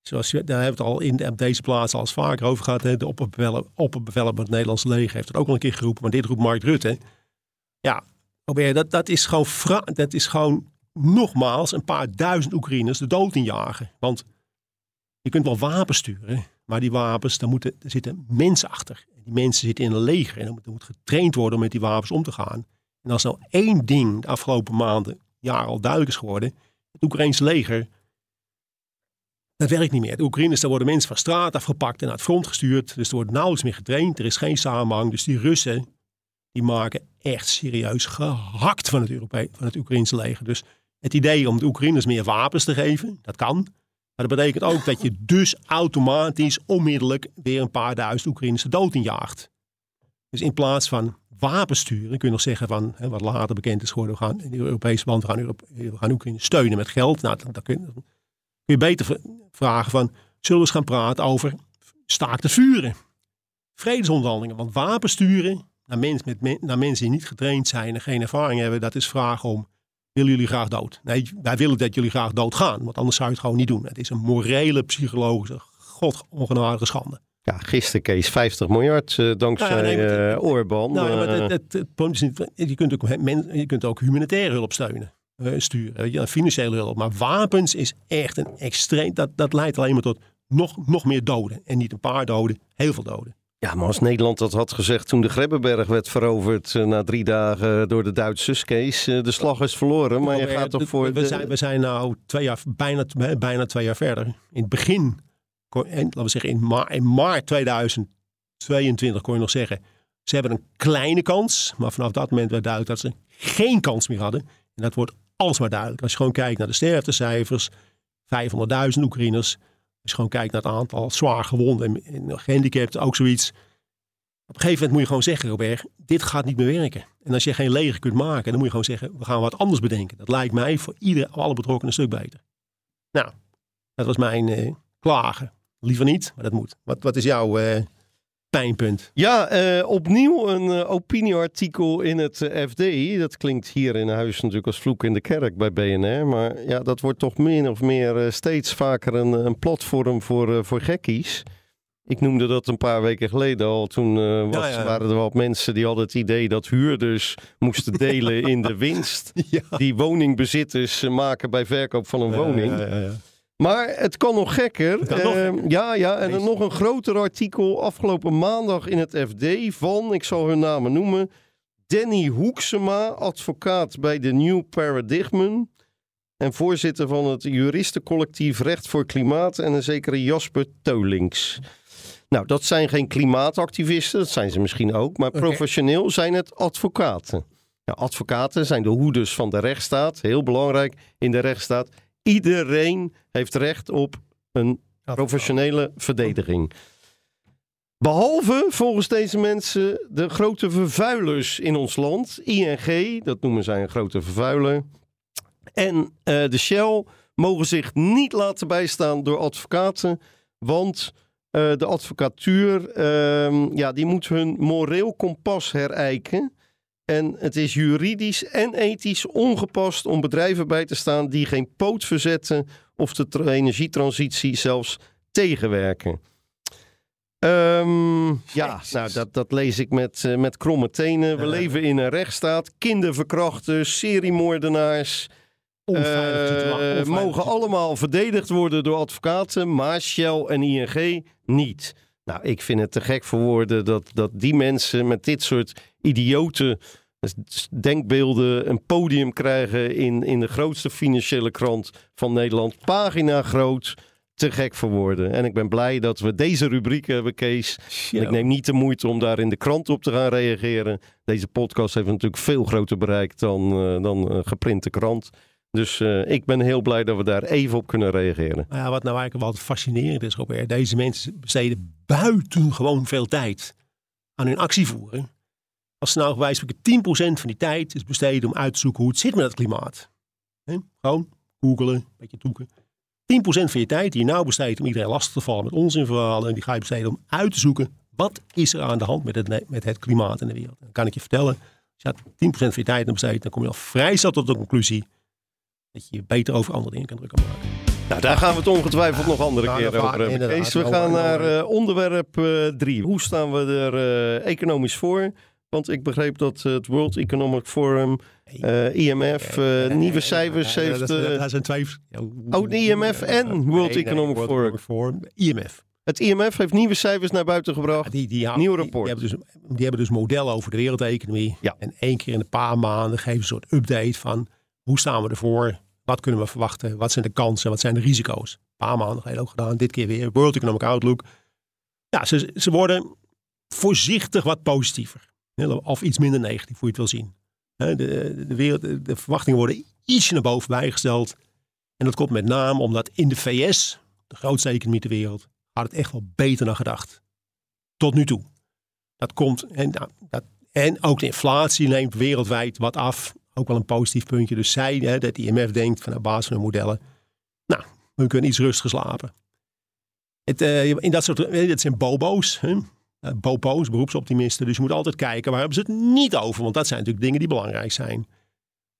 Zoals je, daar hebben het al in op deze plaats al eens vaker over gehad. Hè. De opperbeveler van het Nederlandse leger heeft het ook al een keer geroepen. Maar dit roept Mark Rutte. Ja, dat, dat, is gewoon dat is gewoon nogmaals een paar duizend Oekraïners de dood injagen. Want je kunt wel wapens sturen, maar die wapens, daar, moeten, zitten mensen achter. Die mensen zitten in een leger en er moet, getraind worden om met die wapens om te gaan. En als nou één ding de afgelopen maanden, jaren al duidelijk is geworden, het Oekraïnse leger dat werkt niet meer. De Oekraïners, daar worden mensen van straat afgepakt en naar het front gestuurd. Dus er wordt nauwelijks meer getraind. Er is geen samenhang. Dus die Russen, die maken echt serieus gehakt van het, van het Oekraïnse leger. Dus het idee om de Oekraïners meer wapens te geven, dat kan. Maar dat betekent ook dat je dus automatisch onmiddellijk weer een paar duizend Oekraïners de dood injaagt. Dus in plaats van wapens sturen, kun je nog zeggen van, hè, wat later bekend is geworden, we gaan in de Europese land, we gaan, Europe, we gaan Oekraïne steunen met geld. Nou, dat, dat kun je, je beter vragen van, zullen we eens gaan praten over staakt het vuren? Vredesonderhandelingen, want wapen sturen naar, mens, met, naar mensen die niet getraind zijn en geen ervaring hebben, dat is vragen om, willen jullie graag dood? Nee, wij willen dat jullie graag dood gaan, want anders zou je het gewoon niet doen. Het is een morele, psychologische, godongenadige schande. Ja, gisteren Kees 50 miljard uh, dankzij ja, nee, uh, Orbán. Nou, maar het, het, het, het, is niet, je, kunt ook, je kunt ook humanitaire hulp steunen. Eh, sturen. Ja, financiële hulp. Maar wapens is echt een extreem. Dat, dat leidt alleen maar tot nog, nog meer doden. En niet een paar doden, heel veel doden. Ja, maar als Nederland dat had gezegd toen de Grebbeberg werd veroverd uh, na drie dagen door de Duitsers, Kees, uh, de slag is verloren. Maar je gaat toch voor. We, zijn, we zijn nou twee jaar, bijna, bijna twee jaar verder. In het begin, en, laten we zeggen in, ma in maart 2022 kon je nog zeggen, ze hebben een kleine kans. Maar vanaf dat moment werd duidelijk dat ze geen kans meer hadden. En dat wordt alles maar duidelijk. Als je gewoon kijkt naar de sterftecijfers, 500.000 Oekraïners. Als je gewoon kijkt naar het aantal zwaar gewonden en, gehandicapten, ook zoiets. Op een gegeven moment moet je gewoon zeggen, Robert, dit gaat niet meer werken. En als je geen leger kunt maken, dan moet je gewoon zeggen, we gaan wat anders bedenken. Dat lijkt mij voor ieder, alle betrokkenen een stuk beter. Nou, dat was mijn uh, klagen. Liever niet, maar dat moet. Wat, wat is jouw uh, pijnpunt. Ja, uh, opnieuw een uh, opinieartikel in het uh, eh, FD. Dat klinkt hier in huis natuurlijk als vloek in de kerk bij BNR. Maar ja, dat wordt toch min of meer steeds vaker een, een platform voor, voor gekkies. Ik noemde dat een paar weken geleden al. Toen was, ja, ja. waren er wat mensen die hadden het idee dat huurders moesten delen in de winst. Ja. Die woningbezitters maken bij verkoop van een woning. Maar het kan nog gekker. Uh, ja, ja, en dan nog een groter artikel afgelopen maandag in het FD van, ik zal hun namen noemen, Danny Hoeksema, advocaat bij de New Paradigmen en voorzitter van het juristencollectief Recht voor Klimaat en een zekere Jasper Teulings. Nou, dat zijn geen klimaatactivisten, dat zijn ze misschien ook, maar okay. professioneel zijn het advocaten. Nou, advocaten zijn de hoeders van de rechtsstaat, heel belangrijk in de rechtsstaat. Iedereen heeft recht op een professionele verdediging. Behalve volgens deze mensen de grote vervuilers in ons land. ING, dat noemen zij een grote vervuiler. En uh, de Shell mogen zich niet laten bijstaan door advocaten. Want Eh, de advocatuur, ehm, ja, die moet hun moreel kompas herijken. En het is juridisch en ethisch ongepast om bedrijven bij te staan die geen poot verzetten of de tra- energietransitie zelfs tegenwerken. Ehm, ja, nou, dat, dat lees ik met, eh, met kromme tenen. We Ja. leven in een rechtsstaat. Kinderverkrachters, seriemoordenaars. Onveilige mogen allemaal verdedigd worden door advocaten, maar Shell en ING niet. Nou, ik vind het te gek voor woorden dat, dat die mensen met dit soort idiote denkbeelden een podium krijgen in, in de grootste financiële krant van Nederland. Pagina groot, te gek voor woorden. En ik ben blij dat we deze rubriek hebben, Kees. Ik neem niet de moeite om daar in de krant op te gaan reageren. Deze podcast heeft natuurlijk veel groter bereik dan, eh, dan een geprinte krant. Dus eh, ik ben heel blij dat we daar even op kunnen reageren. Maar ja, wat nou eigenlijk wel fascinerend is, Robert. Deze mensen besteden buitengewoon veel tijd aan hun actie voeren. Als nou spreken 10% van die tijd is besteden om uit te zoeken hoe het zit met het klimaat. Gewoon googelen, een beetje toeken. 10% van je tijd die je nou besteedt om iedereen lastig te vallen met onzinverhalen. En die ga je besteden om uit te zoeken wat is er aan de hand met het, met het klimaat in de wereld. Dan kan ik je vertellen, als je daar 10% van je tijd aan besteedt, dan kom je al vrij snel tot de conclusie dat je je beter over andere dingen kan druk kan maken. Nou, daar gaan we het ongetwijfeld nog andere keer over hebben. Kees, we gaan naar eh, onderwerp 3. Hoe staan we er eh, economisch voor? Want ik begreep dat eh, het World Economic Forum, eh, IMF, eh, nieuwe cijfers heeft... Dat, eh, dat zijn twee. Oh, de IMF en World nee, Economic Forum. IMF. het IMF heeft nieuwe cijfers naar buiten gebracht. Die, die, Nieuw die- rapport. Die, hebben dus, die hebben dus modellen over de wereldeconomie. Ja. En één keer in een paar maanden geven ze een soort update van hoe staan we ervoor? Wat kunnen we verwachten? Wat zijn de kansen? Wat zijn de risico's? Een paar maanden geleden ook gedaan. Dit keer weer World Economic Outlook. Ja, ze, ze worden voorzichtig wat positiever. Of iets minder negatief, hoe je het wil zien. De, de, wereld, de, verwachtingen worden ietsje naar boven bijgesteld. En dat komt met name omdat in de VS, de grootste economie ter wereld, gaat het echt wel beter dan gedacht. Tot nu toe. Dat komt, en, nou, dat, en ook de inflatie neemt wereldwijd wat af. Ook wel een positief puntje. Dus zij, hè, dat de IMF denkt van op basis van hun modellen. Nou, we kunnen iets rustiger slapen. Het, eh, in dat soort, eh, dat zijn bobo's. Hè? Bobo's, beroepsoptimisten. Dus je moet altijd kijken waar hebben ze het niet over. Want dat zijn natuurlijk dingen die belangrijk zijn.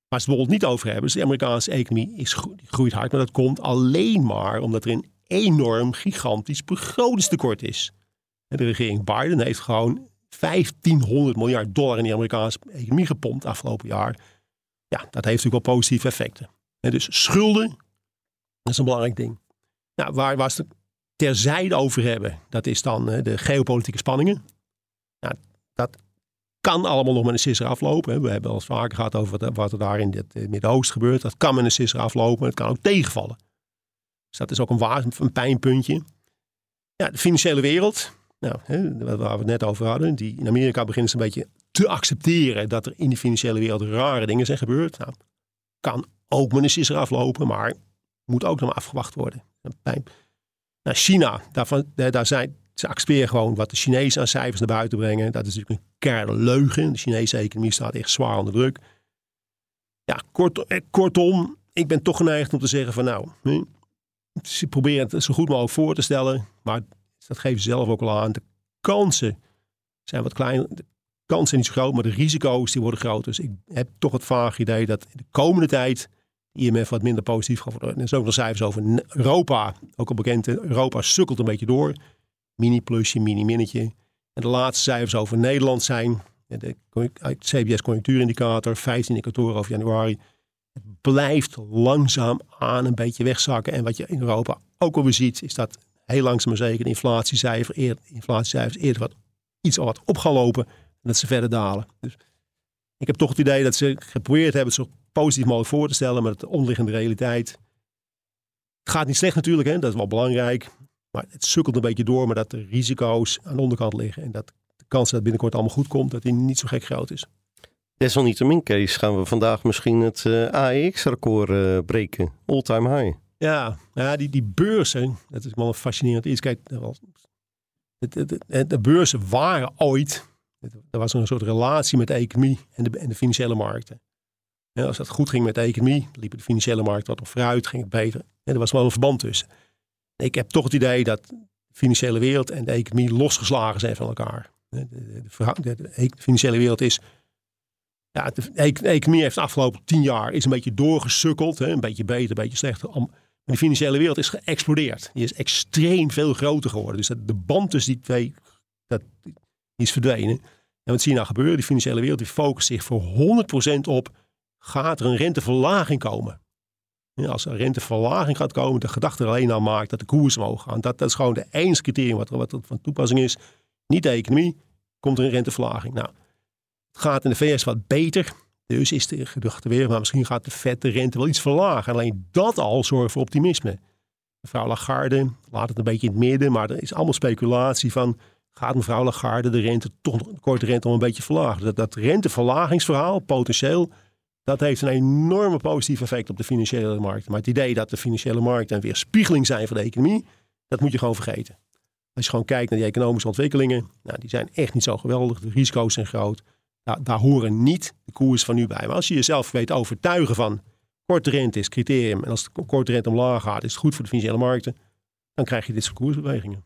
Waar ze het bijvoorbeeld niet over hebben. de Amerikaanse economie is, groeit hard. Maar dat komt alleen maar omdat er een enorm gigantisch begrotingstekort is. En De regering Biden heeft gewoon 1500 miljard dollar in die Amerikaanse economie gepompt afgelopen jaar. Ja, dat heeft natuurlijk wel positieve effecten. En dus schulden, dat is een belangrijk ding. Nou, waar, ze het terzijde over hebben, dat is dan eh, de geopolitieke spanningen. Nou, dat kan allemaal nog met een sisser aflopen. We hebben al vaker gehad over wat, er daar in het eh, Midden-Oosten gebeurt. Dat kan met een sisser aflopen, het kan ook tegenvallen. Dus dat is ook een, waar, een pijnpuntje. Ja, de financiële wereld, nou, hè, waar we het net over hadden. Die, in Amerika beginnen ze een beetje te accepteren dat er in die financiële wereld rare dingen zijn gebeurd. Nou, kan ook met een sisser aflopen, maar moet ook nog maar afgewacht worden. Een pijn. Nou, China, daarvan, daar zijn, ze accepteren gewoon wat de Chinezen aan cijfers naar buiten brengen. Dat is natuurlijk een keiharde leugen. De Chinese economie staat echt zwaar onder druk. Ja, kort, eh, kortom, ik ben toch geneigd om te zeggen van nou, hm, ze proberen het zo goed mogelijk voor te stellen. Maar dat geven ze zelf ook al aan. De kansen zijn wat kleiner. De kansen niet zo groot, maar de risico's die worden groot. Dus ik heb toch het vage idee dat de komende tijd IMF wat minder positief gaat worden. En er zijn ook nog cijfers over Europa. Ook al bekend, Europa sukkelt een beetje door. Mini-plusje, mini-minnetje. En de laatste cijfers over Nederland zijn de conju- uit CBS conjunctuurindicator, 15 indicatoren over januari. Het blijft langzaam aan een beetje wegzakken. En wat je in Europa ook alweer ziet, is dat heel langzaam maar zeker de inflatiecijfer, eer, inflatiecijfers eerder wat, iets al wat op gaan lopen. En dat ze verder dalen. Dus ik heb toch het idee dat ze geprobeerd hebben het zo positief mogelijk voor te stellen. Maar de onderliggende realiteit. Het gaat niet slecht natuurlijk, hè? dat is wel belangrijk. Maar het sukkelt een beetje door, maar dat de risico's aan de onderkant liggen. En dat de kans dat het binnenkort allemaal goed komt, dat die niet zo gek groot is. Desalniettemin, Kees, gaan we vandaag misschien het eh AEX-record eh, breken. All-time high. Ja, ja die, die beurzen, dat is wel een fascinerend iets. Kijk, het- het- de beurzen waren ooit, er was een soort relatie met de economie en de, en de financiële markten. Ja, als dat goed ging met de economie, liepen de financiële markten wat op vooruit, ging het beter. En er was wel een verband tussen. Ik heb toch het idee dat financiële wereld en de economie losgeslagen zijn van elkaar. De, de, de, de financiële wereld is. Ja, de, economie heeft de afgelopen tien jaar is een beetje doorgesukkeld. Hè, een beetje beter, een beetje slechter. Maar de financiële wereld is geëxplodeerd. Die is extreem veel groter geworden. Dus de band tussen die twee dat, is verdwenen. En wat zie je nou gebeuren? Die financiële wereld die focust zich voor 100% op. Gaat er een renteverlaging komen? als er renteverlaging gaat komen, de gedachte er alleen aan maakt dat de koers omhoog gaat. Dat, dat is gewoon de enige criterium wat, wat van toepassing is. Niet de economie, komt er een renteverlaging. Nou, het gaat in de VS wat beter. Dus is de gedachte weer, maar misschien gaat de vet de rente wel iets verlagen. Alleen dat al zorgt voor optimisme. Mevrouw Lagarde laat het een beetje in het midden, maar er is allemaal speculatie van gaat mevrouw Lagarde de rente toch de korte rente om een beetje verlagen. Dat, dat renteverlagingsverhaal, potentieel, dat heeft een enorme positief effect op de financiële markt. Maar het idee dat de financiële markten een weerspiegeling zijn van de economie, dat moet je gewoon vergeten. Als je gewoon kijkt naar die economische ontwikkelingen, nou, die zijn echt niet zo geweldig. De risico's zijn groot. Daar horen niet de koers van nu bij. Maar als je jezelf weet overtuigen van korte rente is criterium. En als de korte rente omlaag gaat, is het goed voor de financiële markten. Dan krijg je dit soort koersbewegingen.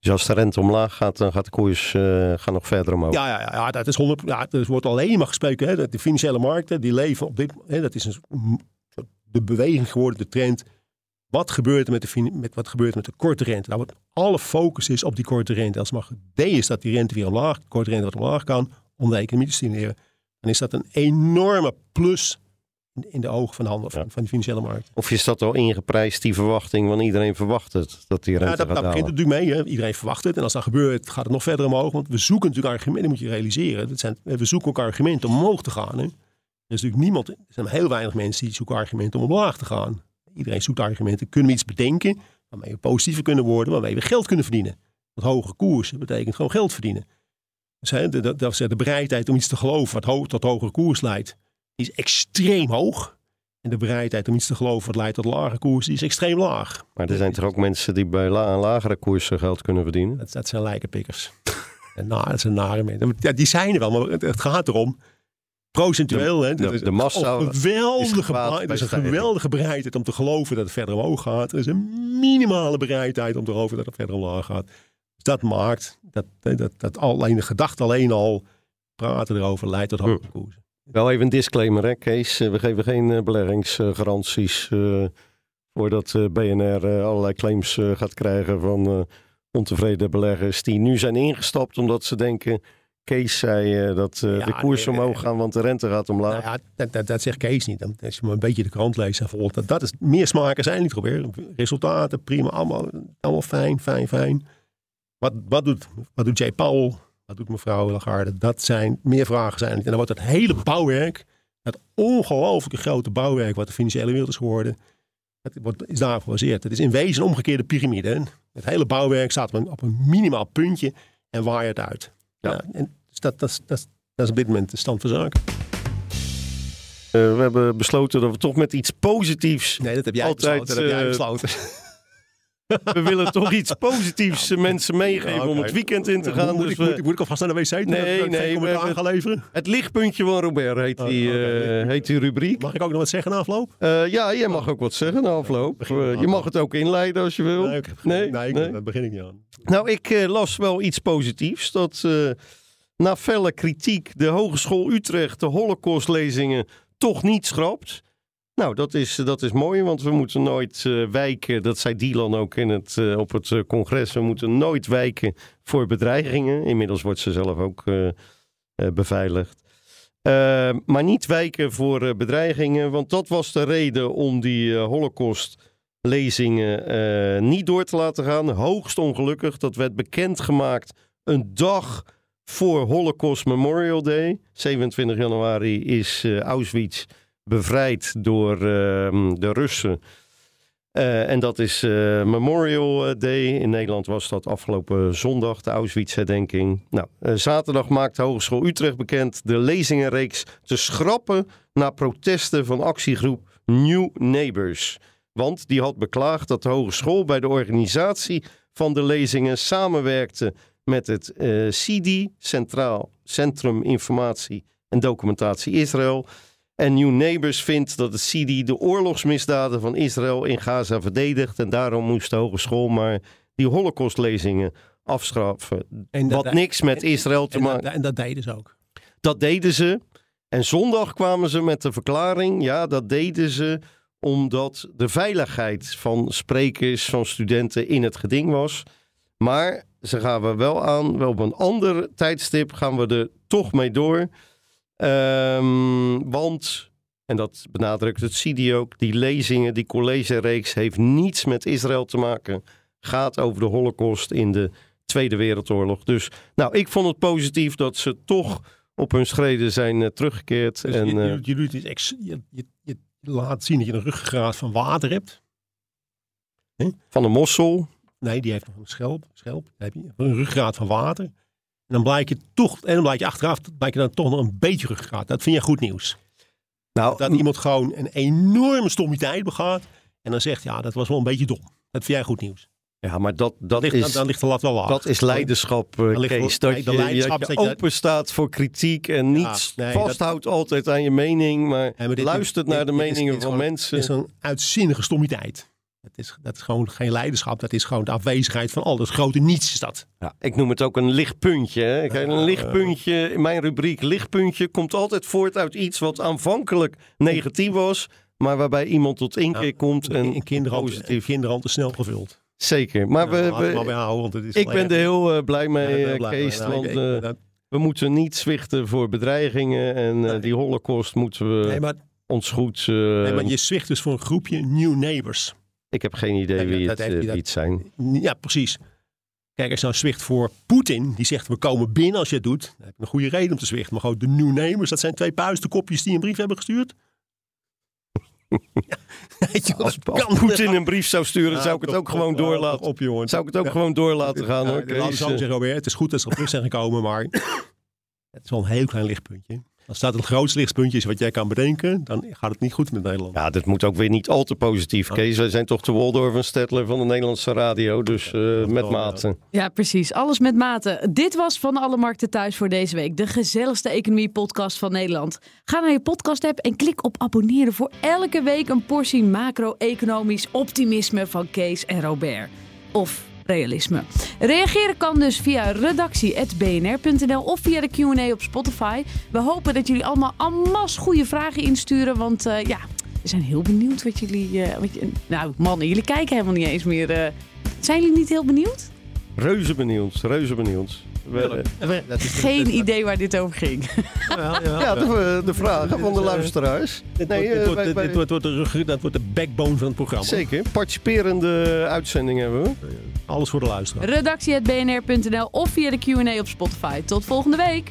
Dus als de rente omlaag gaat, dan gaat de koers uh, gaan nog verder omhoog. Ja, ja, ja dat is 100. Ja, er wordt alleen maar gesproken. Hè, de financiële markten die leven op dit. Hè, dat is een, de beweging geworden, de trend. Wat gebeurt er met de, met, wat gebeurt met de korte rente? Nou, wat alle focus is op die korte rente. Als het maar D is dat die rente weer omlaag, korte rente wat omlaag kan, om de economie te stimuleren, dan is dat een enorme plus in de ogen van de handel, van, van de financiële markt. Of is dat al ingeprijsd, die verwachting? Want iedereen verwacht het, dat die rente ja, dat, gaat dat begint natuurlijk mee. Hè. Iedereen verwacht het. En als dat gebeurt, gaat het nog verder omhoog. Want we zoeken natuurlijk argumenten, moet je realiseren. Dat zijn, we zoeken ook argumenten om omhoog te gaan. Hè. Er is natuurlijk niemand, er zijn heel weinig mensen die zoeken argumenten om omlaag te gaan. Iedereen zoekt argumenten. Kunnen we iets bedenken waarmee we positiever kunnen worden, waarmee we geld kunnen verdienen? Want hoge koersen betekent gewoon geld verdienen. Dus hè, de, de, bereidheid om iets te geloven wat ho tot hogere koers leidt, is extreem hoog. En de bereidheid om iets te geloven wat leidt tot lage koersen is extreem laag. Maar er zijn toch ook mensen die bij la lagere koersen geld kunnen verdienen? Dat, dat zijn lijkenpikkers. en nou, dat zijn nare mensen. Ja, die zijn er wel, maar het, gaat erom. Procentueel, de, hè? De, de, massa geweldige, is een geweldige bereidheid om te geloven dat het verder omhoog gaat. Er is een minimale bereidheid om te geloven dat het verder omlaag gaat. Dus dat maakt dat, dat, dat alleen de gedachte alleen al praten erover leidt tot hoge koersen. Wel even een disclaimer, hè, Kees. Eh, we geven geen eh, beleggingsgaranties uh, voordat BNR allerlei claims gaat krijgen van ontevreden beleggers die nu zijn ingestapt omdat ze denken. Kees zei dat de koers omhoog gaan, want de rente gaat omlaag. Nou ja, dat, dat, dat, zegt Kees niet. Als je maar een beetje de krant leest en volgt, dat, dat is meer smaken zijn niet proberen. Resultaten, prima, allemaal, allemaal fijn, fijn, fijn. Wat, wat, doet, wat doet Jay Powell? Wat doet mevrouw Lagarde? Dat zijn meer vragen zijn. En dan wordt het hele bouwwerk, het ongelooflijke grote bouwwerk wat de financiële wereld is geworden, het wordt, is daar gebaseerd. Het is in wezen een omgekeerde piramide. Het hele bouwwerk staat op een, op een minimaal puntje en waait uit. Ja. en dus dat, dat, dat, dat is op dit moment de stand van zaken. Uh, we hebben besloten dat we toch met iets positiefs. Nee, dat heb jij altijd, besloten. Dat heb jij eh, besloten. we willen toch iets positiefs mensen meegeven om het weekend in te gaan. Moet, dus ik, moet, moet ik alvast naar de wc? Nee, nee. We aan gaan leveren? Het lichtpuntje van Robert heet, oh, die, uh, heet die rubriek. Mag ik ook nog wat zeggen na afloop? Uh, ja, jij mag ook wat zeggen na afloop. Uh, je mag het ook inleiden als je wil. Nee, nee? nee, nee? daar begin ik niet aan. Nou, ik las wel iets positiefs. Dat na felle kritiek de Hogeschool Utrecht de Holocaustlezingen toch niet schrapt. Nou, dat is, dat is mooi, want we moeten nooit uh, wijken. Dat zei Dylan ook in het, uh, op het congres. We moeten nooit wijken voor bedreigingen. Inmiddels wordt ze zelf ook beveiligd. maar niet wijken voor bedreigingen, want dat was de reden om die Holocaust-lezingen niet door te laten gaan. Hoogst ongelukkig, dat werd bekendgemaakt een dag voor Holocaust Memorial Day. 27 januari is Auschwitz bevrijd door ehm, de Russen. Uh, en dat is uh, Memorial Day. In Nederland was dat afgelopen zondag, de Auschwitz-herdenking. Nou, zaterdag maakte Hogeschool Utrecht bekend de lezingenreeks te schrappen na protesten van actiegroep New Neighbors. Want die had beklaagd dat de hogeschool bij de organisatie van de lezingen samenwerkte met het CIDI, Centraal Centrum Informatie en Documentatie Israël. En New Neighbors vindt dat het Sidi de oorlogsmisdaden van Israël in Gaza verdedigt. En daarom moest de hogeschool maar die holocaustlezingen afstraffen. En dat- Wat niks met Israël te en, maken. dat, en dat deden ze ook. Dat deden ze. En zondag kwamen ze met de verklaring. Ja, dat deden ze omdat de veiligheid van sprekers, van studenten in het geding was. Maar ze gaven wel aan, wel op een ander tijdstip gaan we er toch mee door. Ehm, want, en dat benadrukt het CIDI ook, die lezingen, die collegereeks heeft niets met Israël te maken. Gaat over de holocaust in de Tweede Wereldoorlog. Dus nou, ik vond het positief dat ze toch op hun schreden zijn eh, teruggekeerd. Dus en, je, eh, je, je, doet iets ex- je, laat zien dat je een ruggengraat van water hebt. van de mossel. Nee, die heeft nog een schelp. schelp heb je een ruggengraat van water. En dan blijkt je toch, en dan blijkt je achteraf, blijkt je dan toch nog een beetje ruggengraat. Dat vind je goed nieuws. Nou, Dat iemand gewoon een enorme stommiteit begaat. En dan zegt, ja, dat was wel een beetje dom. Dat vind jij goed nieuws. ja, maar dat, dat, ligt, is, dan, dan ligt de lat wel laag. dat is leiderschap, Dan Kees. Dat nee, je, leiderschap dat je- open staat voor kritiek en niet nee, dat- vasthoudt altijd aan je mening, maar, Nee, maar dit- luistert dit- naar de dit meningen is van gewoon- mensen. Het is een uitzinnige stommiteit. Het is, dat is gewoon geen leiderschap. Dat is gewoon de afwezigheid van al dat grote niets is dat. Ja, ik noem het ook een lichtpuntje. Hè. Kijk, een lichtpuntje, in mijn rubriek lichtpuntje, komt altijd voort uit iets wat aanvankelijk negatief was, maar waarbij iemand tot inkeer komt en in kinderhand, positief. kinderhand te snel gevuld. Zeker. Maar Ja, we, we, bij houden, want het is ik ben er heel eh, blij Ja, mee, eh, mee. Kees. Nou, want ik- eh, dat- we moeten niet zwichten voor bedreigingen en Nee. die holocaust moeten we nee, maar, ons goed... nee, maar je zwicht dus voor een groepje New Neighbors. Ik heb geen idee wie, dat het, eh, wie dat- het zijn. Ja, precies. Kijk, als nou zwicht voor Poetin, die zegt we komen binnen als je het doet. Dan heb je een goede reden om te zwichten. Maar gewoon de New dat zijn twee puistenkopjes die een brief hebben gestuurd. Ja, je Als. Poetin een brief zou sturen, zou ik het ook gewoon toch, door ja, laten. Op, jongen. Zou ik het ook Ja. gewoon door laten gaan Ja, hoor, zeggen, Robert. Het is goed dat ze op terug zijn gekomen, maar het is wel een heel klein lichtpuntje. Als dat het grootste lichtpuntje is wat jij kan bedenken, dan gaat het niet goed met Nederland. Ja, dit moet ook weer niet al te positief, Kees. Wij zijn toch de Waldorf en Stedtler van de Nederlandse radio, dus eh, met mate. Ja, precies. Alles met mate. Dit was Van Alle Markten Thuis voor deze week. De gezelligste economie-podcast van Nederland. Ga naar je podcast-app en klik op abonneren voor elke week een portie macro-economisch optimisme van Kees en Robert. Of realisme. Reageren kan dus via redactie.bnr.nl of via de Q&A op Spotify. We hopen dat jullie allemaal masse goede vragen insturen, want eh, ja, we zijn heel benieuwd wat jullie... eh, je- nou, mannen, jullie kijken helemaal niet eens meer... eh. zijn jullie niet heel benieuwd? Reuze benieuwd, reuze benieuwd. We- Dat is- Geen dat- idee waar dit over ging. Jawel, jawel, ja, de, de vragen van de luisteraars. Dit Nee, wordt- dit eh, wordt- wij- dit- wordt- wordt de Dat wordt de backbone van het programma. Zeker, participerende uitzending hebben we. Alles voor de luisteraar. Redactie.bnr.nl of via de Q&A op Spotify. Tot volgende week.